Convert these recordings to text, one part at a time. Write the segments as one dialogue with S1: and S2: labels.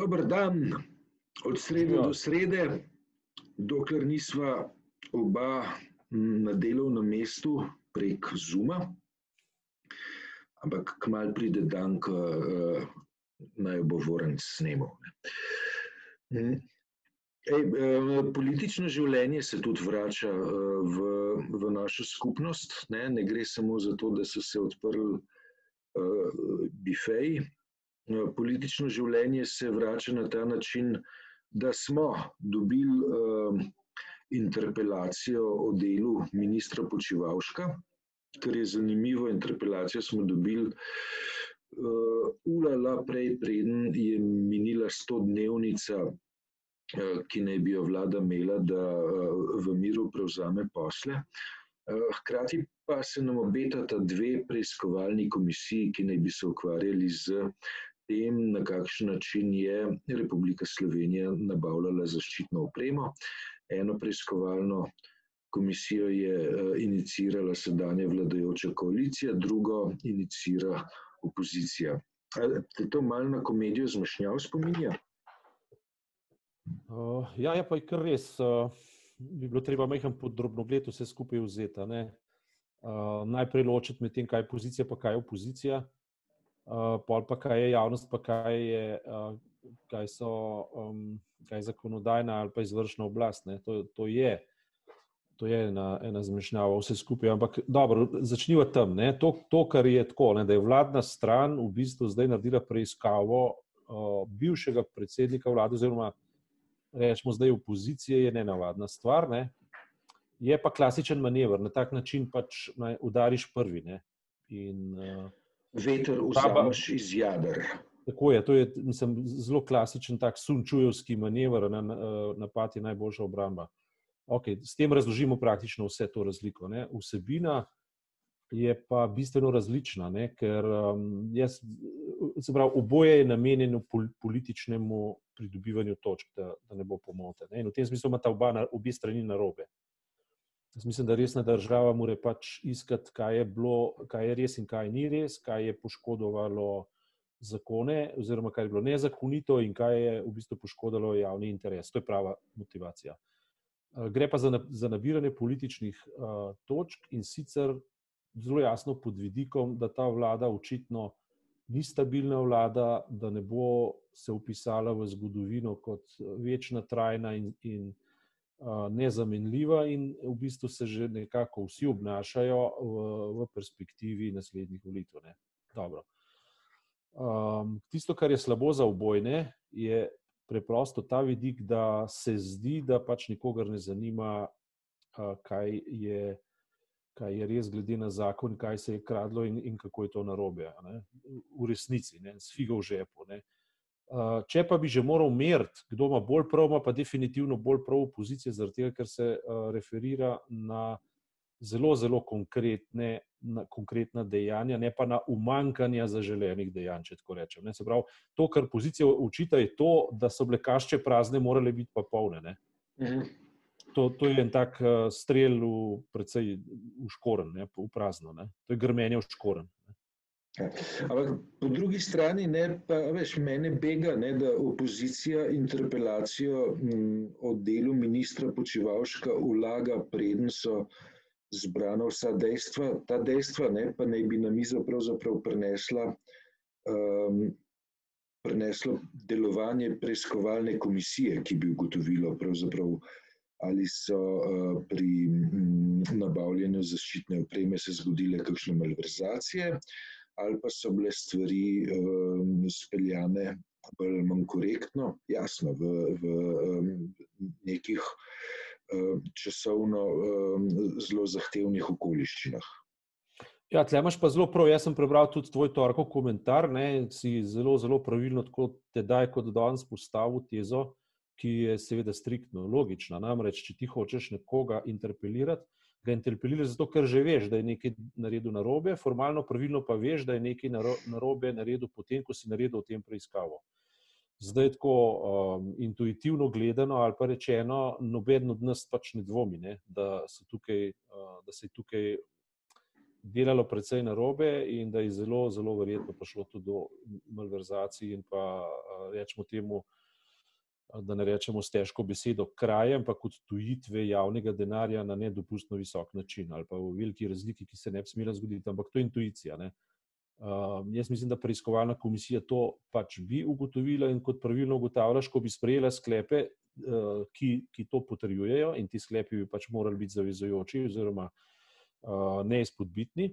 S1: Dober dan, od srede do srede, dokler nisva oba na delovnem mestu prek Zuma. Ampak kmalo pride dan, ko uh, naj bo voren snemal. Ej, politično življenje se tudi vrača v, v našo skupnost. Ne? ne gre samo za to, da so se odprli uh, bifeji, Eh, politično življenje se vrača na ta način, da smo dobili uh, interpelacijo o delu ministra Počivalška, kar je zanimivo. Interpelacijo smo dobili uh, ulala prej, preden je minila stodnevnica, uh, ki naj bi jo vlada imela, da uh, v miru prevzame posle. Hkrati pa se nam obetata dve preiskovalni komisiji, ki naj bi se ukvarjali z tem, na kakšen način je Republika Slovenija nabavljala zaščitno opremo. Eno preiskovalno komisijo je uh, inicirala sedanja vladajoča koalicija, drugo inicira opozicija. Te to malo na komedijo zmešnjav spominja?
S2: Uh, ja, ja, pa je kar res. Uh, bi bilo treba majhen podrobno gled vse skupaj vzeti. Uh, najprej ločiti med tem, kaj je pozicija, pa kaj je opozicija uh, pol pa kaj je javnost, pa kaj, je, uh, kaj so um, kaj zakonodajna ali pa izvršna oblast. To, to je, to je ena, ena zmešnjava, vse skupaj. Ampak dobro, začniva tam. To, to, kar je tako, ne, da je vladna stran v bistvu zdaj naredila preiskavo uh, bivšega predsednika vlade, oziroma rečemo zdaj opozicije, je nenavadna stvar. Ne. Je pa klasičen manever, na tak način pač udariš prvi. Ne. In, uh,
S1: veter vzameš iz jader.
S2: Tako je, to je mislim, zelo klasičen tak sunčujevski manever, na, napad je najboljša obramba. Okay, s tem razložimo praktično vse to razliko. Ne. Vsebina je pa bistveno različna, ne, ker um, jaz, se pravi, oboje je namenjeno pol, političnemu pridobivanju točk, da, da ne bo pomote. Ne. In v tem smislu ima ta oba, obi strani narobe. Jaz mislim, da resna država mora pač iskati, kaj je, bilo, kaj je res in kaj ni res, kaj je poškodovalo zakone, oziroma kaj je bilo nezakonito in kaj je v bistvu poškodovalo javni interes. To je prava motivacija. Eh, gre pa za, za nabiranje političnih uh, točk in sicer zelo jasno pod vidikom, da ta vlada očitno ni stabilna vlada, da ne bo se upisala v zgodovino kot večna, trajna in. in nezamenljiva, in v bistvu se že nekako vsi obnašajo v, v perspektivi naslednjih volitev. Um, tisto, kar je slabo za obojne, je preprosto ta vidik, da se zdi, da pač nikogar ne zanima, uh, kaj, je, kaj je res glede na zakon, kaj se je kradlo in, in kako je to narobe. V resnici, ne, s figo v žepu. Ne. Eh, če pa bi že moral meriti, kdo ima bolj prav, ima pa definitivno bolj prav opozicija, zaradi tega, ker se uh, referira na zelo, zelo konkretne, na konkretna dejanja, ne pa na umankanje zaželenih dejanj, če tako rečem. Ne? Se pravi, to, kar opozicija učita, je to, da so bile kašče prazne, morale biti pa polne. Mhm. To, to je en tak uh, strel v, predvsej v škoren, ne? v prazno. Ne? To je grmenje v škoren.
S1: Ampak po drugi strani, ne, pa veš, mene bega, ne, da opozicija interpelacijo m, o delu ministra Počivalška vlaga, preden so zbrana vsa dejstva. Ta dejstva ne, pa naj bi na mizo pravzaprav prenesla, um, preneslo delovanje preiskovalne komisije, ki bi ugotovilo ali so uh, pri m, nabavljanju zaščitne opreme se zgodile kakšne malverzacije ali pa so bile stvari um, speljane bolj ali manj korektno, jasno, v, v um, nekih um, časovno um, zelo zahtevnih okoliščinah.
S2: Ja, tle imaš pa zelo prav. Jaz sem prebral tudi tvoj torkov komentar, ne, si zelo, zelo pravilno tako tedaj kot danes postavil tezo, ki je seveda striktno logična. Namreč, če ti hočeš nekoga interpelirati, ga interpeliraš zato, ker že veš, da je nekaj naredil narobe, formalno pravilno pa veš, da je nekaj narobe naredil potem, ko si naredil tem preiskavo. Zdaj, tako um, intuitivno gledano, ali pa rečeno, noben od nas pač ne dvomi, ne, da, tukaj, uh, da se je tukaj delalo precej narobe in da je zelo, zelo verjetno prišlo tudi do malverzacij in pa rečemo temu, da ne rečemo s težko besedo, kraje, ampak kot tujitve javnega denarja na nedopustno visok način ali pa v veliki razliki, ki se ne bi smela zgoditi, ampak to je intuicija. Ne? Uh, jaz mislim, da preiskovalna komisija to pač bi ugotovila in kot pravilno ugotavljaš, ko bi sprejela sklepe, uh, ki, ki to potrjujejo in ti sklepi bi pač morali biti zavezojoči oziroma uh, neizpodbitni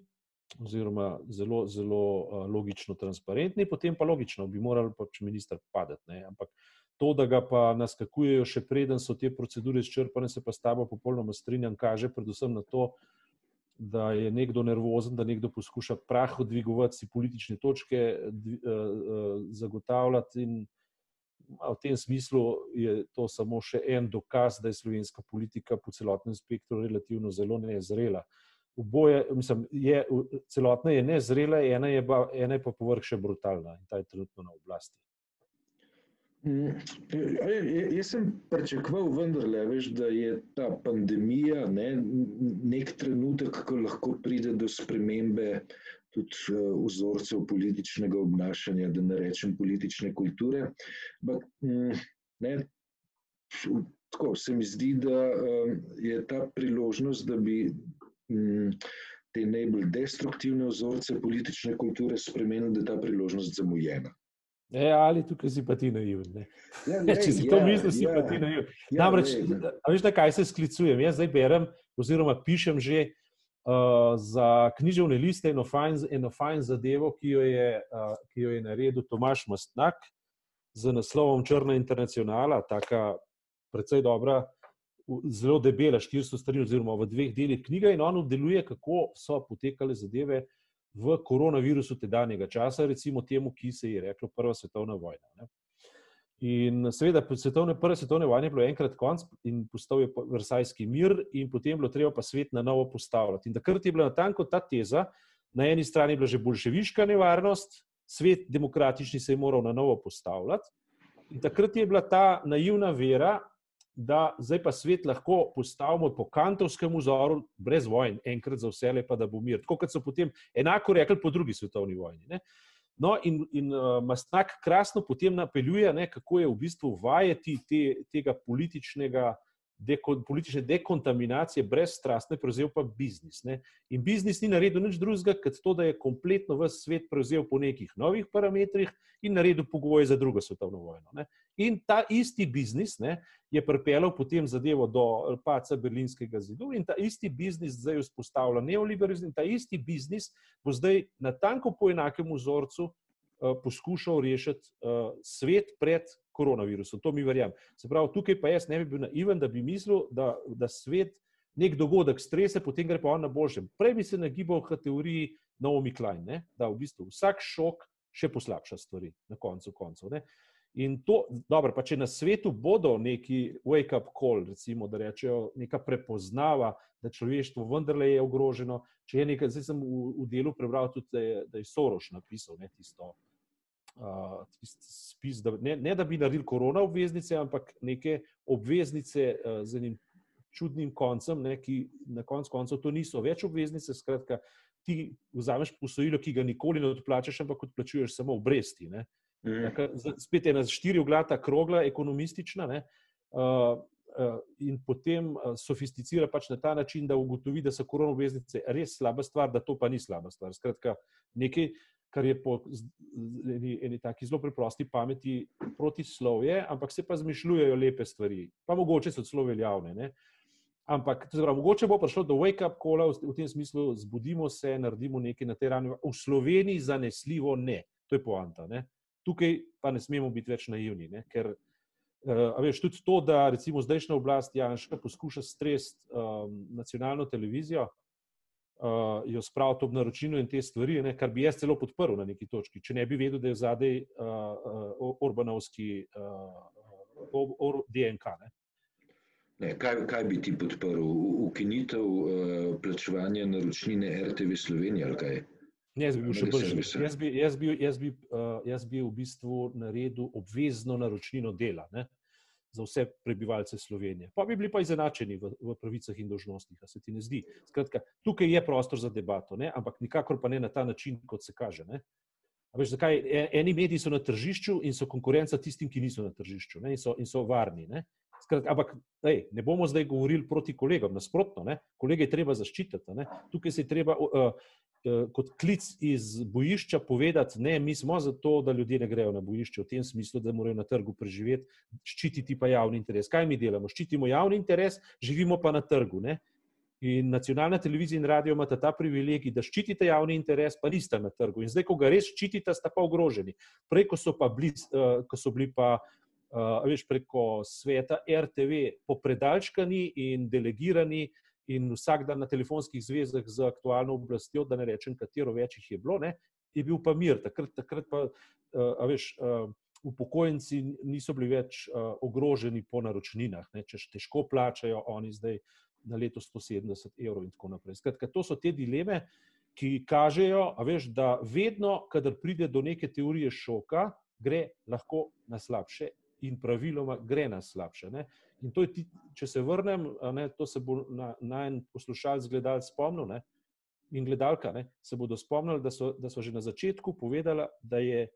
S2: oziroma zelo, zelo uh, logično transparentni, potem pa logično bi moral pač minister padati. Ne? Ampak uh, To, da ga pa naskakujejo, še preden so te procedure izčrpane, se pa s tabo popolnoma strinjam, kaže predvsem na to, da je nekdo nervozen, da nekdo poskuša prah odvigovati, si politične točke uh, uh, zagotavljati. In v tem smislu je to samo še en dokaz, da je slovenska politika po celotnem spektru relativno zelo nezrela. Oboje, mislim, je, celotna je nezrela, ena je, pa, ena je pa povrh še brutalna in ta je trenutno na oblasti.
S1: Mm, jaz sem pričakoval, vendarle, veš, da je ta pandemija ne, nek trenutek, ko lahko pride do spremembe tudi eh, vzorcev političnega obnašanja, da ne rečem politične kulture. Ampak, mm, tako se mi zdi, da eh, je ta priložnost, da bi mm, te najbolj destruktivne vzorce politične kulture spremenili, da je ta priložnost zamujena.
S2: E, ali tukaj si pa ti naivni. Ja, Če si to ja, mislil, si ja. pa ti naivni. Ja, Namreč, veš, na kaj se sklicujem? Jaz zdaj berem, oziroma pišem že uh, za književne liste eno fajn, eno fajn zadevo, ki jo, je, uh, ki jo je naredil Tomaš Mastnak z naslovom Črna internacionala, taka precej dobra. Zelo debela, 400 strani, oziroma v dveh delih knjiga, in on deluje, kako so potekale zadeve v koronavirusu tedanjega časa, recimo temu, ki se je reklo Prva svetovna vojna. Ne. In seveda, svetovne, prve svetovne vojne je bilo enkrat konc in postal je Versajski mir, in potem je bilo treba pa svet na novo postavljati. In takrat je bila natanko ta teza, na eni strani je bila že bolševiška nevarnost, svet demokratični se je moral na novo postavljati. In takrat je bila ta naivna vera, da zdaj pa svet lahko postavimo po kantovskem vzoru, brez vojn, enkrat za vse, pa da bo mir. Tako kot so potem enako rekli po drugi svetovni vojni. Ne? No, in, in uh, Mastnak krasno potem napeljuje, ne, kako je v bistvu vajeti te, tega političnega deko, politične dekontaminacije, brez strastne, prevzel pa biznis. Ne. In biznis ni naredil nič drugega, kot to, da je kompletno v svet prevzel po nekih novih parametrih in naredil pogoje za drugo svetovno vojno. Ne. In ta isti biznis ne, je pripeljal potem zadevo do paca Berlinskega zidu, in ta isti biznis zdaj vzpostavlja neoliberalizem, in ta isti biznis bo zdaj na tanko po enakem vzorcu uh, poskušal rešiti uh, svet pred koronavirusom. To mi verjamem. Se pravi, tukaj pa jaz ne bi bil naiven, da bi mislil, da, da svet nek dogodek strese, potem gre pa on na boljšem. Prej bi se nagibal k teoriji Naomi Klein, ne? da v bistvu vsak šok še poslabša stvari na koncu koncev. In to, dobro, pa če na svetu bodo neki wake-up call, recimo, da rečejo, neka prepoznava, da človeštvo vendarle je ogroženo. Če je nekaj, zdaj sem v, v delu prebral tudi, da je, da je Soroš napisal ne, tisto, uh, spis, da, ne, ne da bi naredili korona obveznice, ampak neke obveznice uh, z enim čudnim koncem, ne, ki na koncu koncev to niso več obveznice. Skratka, ti vzameš posojilo, ki ga nikoli ne odplačaš, ampak odplačuješ samo obresti. Mm. Spet je ena štiri oglata krogla, ekonomistična. Ne, uh, In potem sofisticira pač na ta način, da ugotovi, da so korona obveznice res slaba stvar, da to pa ni slaba stvar. Skratka, nekaj, kar je po eni, eni taki zelo preprosti pameti protislovje, ampak se pa zmišljujejo lepe stvari, pa mogoče so celo veljavne. Ne? Ampak, zbra, mogoče bo prišlo do wake-up kola v, v tem smislu, zbudimo se, naredimo nekaj na tej ravni. V Sloveniji zanesljivo ne, to je poanta. Ne? Tukaj pa ne smemo biti več naivni, ne? ker uh, veš, tudi to, da recimo zdajšnja oblast Janša poskuša stresti um, nacionalno televizijo, uh, jo spraviti ob naročilo in te stvari, ne, kar bi jaz celo podprl na neki točki, če ne bi vedel, da je zadej uh, uh, Orbanovski uh, or, or, DNK. Ne.
S1: Ne, kaj, kaj bi ti podprl? Ukinitev uh, plačevanja naročnine RTV Slovenije ali kaj?
S2: Ne, jaz bi bil še bolj življenjski. Jaz, jaz, jaz, uh, jaz bi v bistvu naredil obvezno naročnino dela. Ne? za vse prebivalce Slovenije. Pa bi bili pa izenačeni v, v pravicah in dožnostih, se ti ne zdi. Skratka, tukaj je prostor za debato, ne? ampak nikakor pa ne na ta način, kot se kaže. Ne? Veš, zakaj? E, eni mediji so na tržišču in so konkurenca tistim, ki niso na tržišču in so, in so varni. Ne? Skratka, ampak ej, ne bomo zdaj govorili proti kolegom, nasprotno, ne? kolege je treba zaščititi. Ne? Tukaj se je treba uh, uh, kot klic iz bojišča povedati, ne, mi smo za to, da ljudje ne grejo na bojišče, v tem smislu, da morajo na trgu preživeti, ščititi pa javni interes. Kaj mi delamo? Ščitimo javni interes, živimo pa na trgu. Ne? In nacionalna televizija in radio imata ta privilegij, da ščitite javni interes, pa niste na trgu. In zdaj, ko ga res ščitite, sta pa ogroženi. Prej, ko so, pa bili, uh, ko so bili pa uh, veš, preko sveta RTV popredalčkani in delegirani, in vsak dan na telefonskih zvezah z aktualno oblastjo, da ne rečem, katero več jih je bilo, ne, je bil pa mir. Takrat, takrat pa, uh, veš. Uh, Upokojenci niso bili več uh, ogroženi po naročninah, ne, če težko plačajo, oni zdaj na leto 170 evrov in tako naprej. Skratka, to so te dileme, ki kažejo, veš, da vedno, kadar pride do neke teorije šoka, gre lahko na slabše in praviloma gre na slabše. Ne? In to je, ti, če se vrnem, ne, to se bo na, na en poslušalc gledal spomnil ne? in gledalka ne, se bodo spomnili, da so, da so že na začetku povedala, da je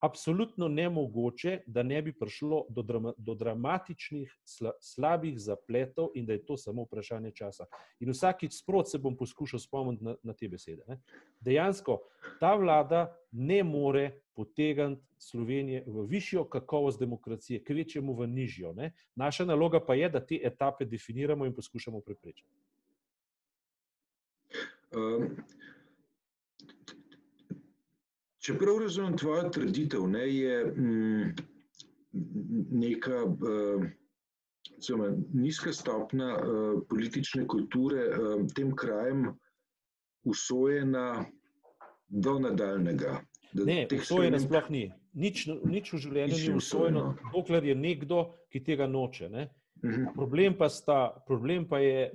S2: absolutno nemogoče, da ne bi prišlo do, drama, do dramatičnih, sla, slabih zapletov in da je to samo vprašanje časa. In vsakič sprot se bom poskušal spomniti na, na te besede. Ne. Dejansko ta vlada ne more potegniti Slovenije v višjo kakovost demokracije, kvečemu v nižjo. Ne. Naša naloga pa je, da te etape definiramo in poskušamo preprečiti. Um.
S1: Če prav razumem tvojo trditev, ne, je mm, neka uh, nizka stopna uh, politične kulture uh, tem krajem usvojena do nadaljnega.
S2: Ne, usvojena sploh ni. Nič, nič v življenju ni usvojeno, dokler je nekdo, ki tega noče. Ne. Mhm. Problem pa, sta, problem pa je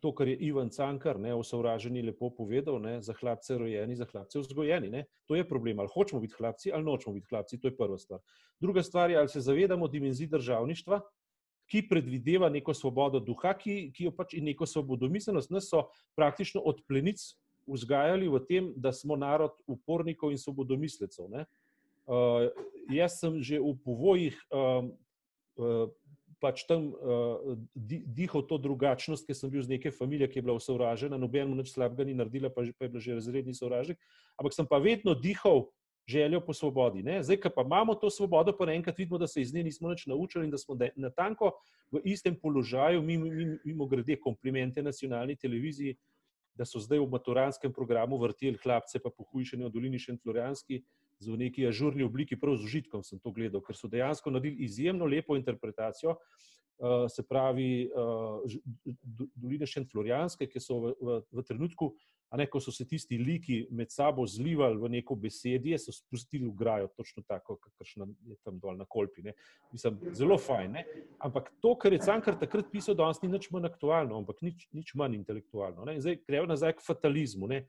S2: to, kar je Ivan Cankar ne, v sovraženi lepo povedal, ne, za hlapce rojeni, za hlapce vzgojeni. Ne. To je problem, ali hočemo biti hlapci ali nočemo biti hlapci, to je prva stvar. Druga stvar je, ali se zavedamo dimenzij državništva, ki predvideva neko svobodo duha, ki, ki jo pač in neko svobodomiselnost. Nas so praktično od plenic vzgajali v tem, da smo narod upornikov in svobodomislecov. Uh, jaz sem že v povojih uh, uh, pač tam uh, dihal to drugačnost, ker sem bil z neke družine, ki je bila usovražena, nobenemu nič slabega ni naredila, pa, pa je bila že razredni sovražnik. Ampak sem pa vedno dihal željo po svobodi. Ne? Zdaj, ko pa imamo to svobodo, pa naenkrat vidimo, da se iz nje nismo nič naučili in da smo na tanko v istem položaju, mimo, mimo grede, komplimente nacionalni televiziji, da so zdaj v maturanskem programu vrteli hlapce, pa pohujšanje v Dolini Šentlorjanski v neki ažurni obliki, prav z užitkom sem to gledal, ker so dejansko naredili izjemno lepo interpretacijo. Uh, se pravi, uh, doline Šentlorjanske, ki so v, v, v trenutku, ne, ko so se tisti liki med sabo zlivali v neko besedje, so spustili v grajo, točno tako, kakršna je tam dol na kolpi. Mislim, zelo fajn. Ne? Ampak to, kar je Cankar takrat pisal, danes ni nič manj aktualno, ampak nič, nič manj intelektualno. Ne? Zdaj gremo nazaj k fatalizmu. Ne?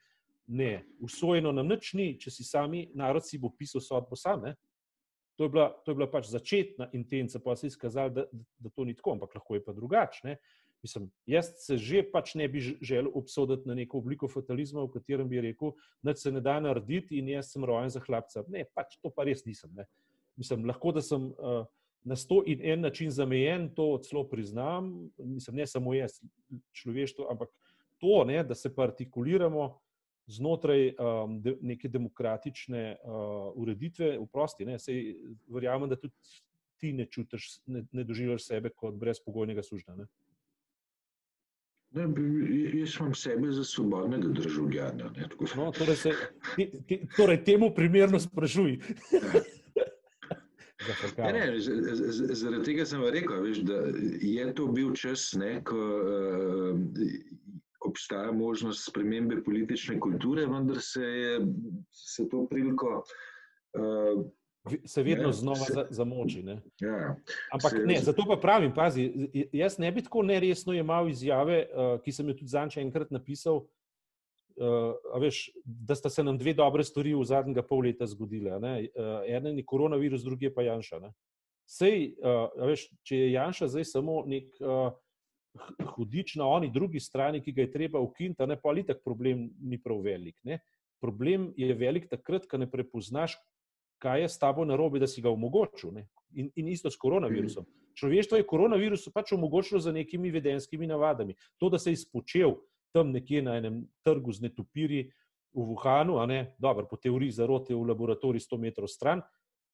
S2: Ne, usvojeno nam nič ni, če si sami narod si bo pisal sodbo sam. To je, bila, to je bila pač začetna intenca, pa se je izkazalo, da, da to ni tako, ampak lahko je pa drugače. Mislim, jaz se že pač ne bi želel obsoditi na neko obliko fatalizma, v katerem bi rekel, da se ne da narediti in jaz sem rojen za hlapca. Ne, pač to pa res nisem. Ne. Mislim, lahko da sem uh, na sto in en način zamejen, to celo priznam. Mislim, ne samo jaz, človeštvo, ampak to, ne, da se pa artikuliramo znotraj um, de, neke demokratične uh, ureditve, vprosti. Sej, verjamem, da tudi ti ne čutiš, ne, ne doživljaš sebe kot brezpogojnega sužnja. Ne?
S1: Ne, jaz imam sebe za svobodnega državljana.
S2: No, torej, se, te, te, torej, temu primerno sprašuj.
S1: Ne, ne, zaradi tega sem rekel, veš, da je to bil čas, ne, ko uh, obstaja možnost spremembe politične kulture, vendar se je se to priliko.
S2: Uh, Se vedno ne, znova se, zamoči. Ja, Ampak se, ne, zato pa pravim, pazi, jaz ne bi tako neresno imel izjave, uh, ki sem jo tudi zanče enkrat napisal, uh, veš, da sta se nam dve dobre stvari v zadnjega pol leta zgodile. Uh, Eden je koronavirus, drugi je pa Janša. Ne? Sej, uh, veš, če je Janša zdaj samo nek uh, hudič na oni drugi strani, ki ga je treba ukiniti, ne pa ali tak problem ni prav velik. Ne? Problem je velik takrat, ko ne prepoznaš, kaj je s tabo narobe, da si ga omogočil. In, in isto s koronavirusom. Človeštvo je koronavirus pač omogočilo z nekimi vedenskimi navadami. To, da se je izpočel tam nekje na enem trgu z netopiri v Wuhanu, a ne, dobro, po teoriji zarote v laboratoriju 100 metrov stran,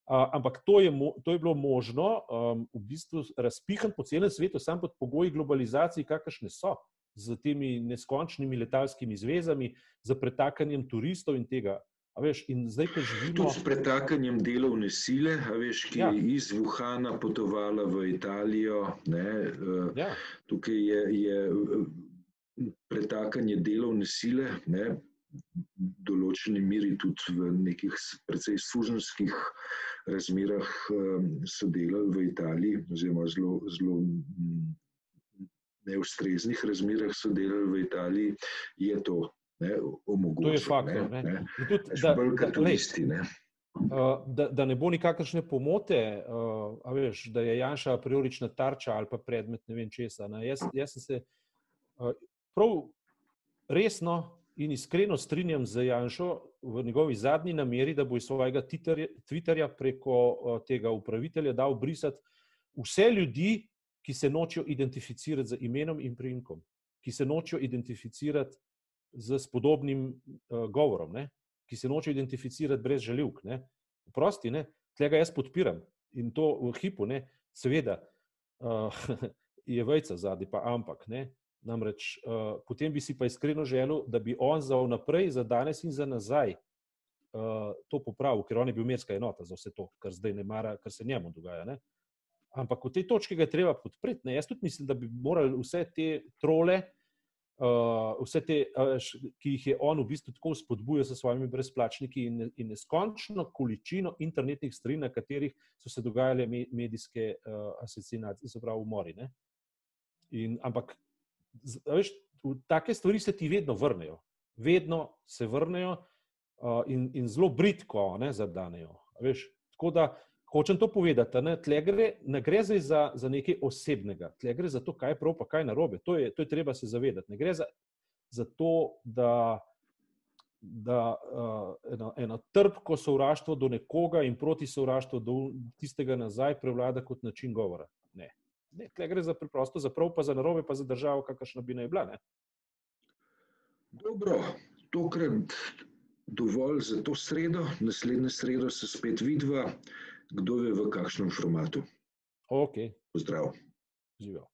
S2: ampak to je, to je bilo možno um, v bistvu razpihan po celem svetu, samo pod pogoji globalizacije, kakršne so, z temi neskončnimi letalskimi zvezami, z pretakanjem turistov in tega. Veš, in zdaj, ko živimo.
S1: Tudi s pretakanjem delovne sile, veš, ki ja. je iz Wuhana potovala v Italijo. Ne, uh, ja. Tukaj je, je pretakanje delovne sile, ne, določeni meri tudi v nekih precej suženskih razmerah um, so delali v Italiji, oziroma zelo, zelo neustreznih razmerah so delali v Italiji, je to ne, omogočeno.
S2: To je fakt. Ne, ne. Ne. Tudi, da, da, turisti, ne. Uh, da, da ne bo nikakršne pomote, uh, veš, da je Janša priorična tarča ali pa predmet ne vem česa. Ne. Jaz, jaz sem se uh, prav resno in iskreno strinjam z Janšo v njegovi zadnji nameri, da bo iz svojega Twitterja preko tega upravitelja dal brisati vse ljudi, ki se nočijo identificirati z imenom in primkom, ki se nočijo identificirati z podobnim uh, govorom, ne? ki se noče identificirati brez želivk. Prosti, tega jaz podpiram in to v hipu, ne? seveda uh, je vejca zadnji, pa ampak. Ne? Namreč uh, potem bi si pa iskreno želel, da bi on za naprej, za danes in za nazaj uh, to popravil, ker on je bil merska enota za vse to, kar zdaj ne mara, kar se njemu dogaja. Ne? Ampak v tej točki ga je treba podpreti. Ne? Jaz tudi mislim, da bi morali vse te trole, uh, vse te, uh, ki jih je on v bistvu tako spodbujal s svojimi brezplačniki in, in neskončno količino internetnih stvari, na katerih so se dogajale medijske uh, asesinacije, se pravi, umori. In, ampak veš, take stvari se ti vedno vrnejo, vedno se vrnejo uh, in, in zelo britko ne, zadanejo. Veš, tako da hočem to povedati, ne, gre, ne gre za, za nekaj osebnega, tle gre za to, kaj je prav, pa kaj je narobe. To je, to je treba se zavedati. Ne gre za, za to, da. Da uh, eno, eno trpko sovraštvo do nekoga in proti sovraštvu do tistega nazaj prevlada kot način govora. Ne, tle gre za preprosto, za prav, pa za narobe, pa za državo, kakršna bi naj bila. Ne?
S1: Dobro, tokrat dovolj za to sredo, naslednjo sredo se spet vidva, kdo ve v kakšnem formatu.
S2: Ok.
S1: Zdrav.
S2: Živijo.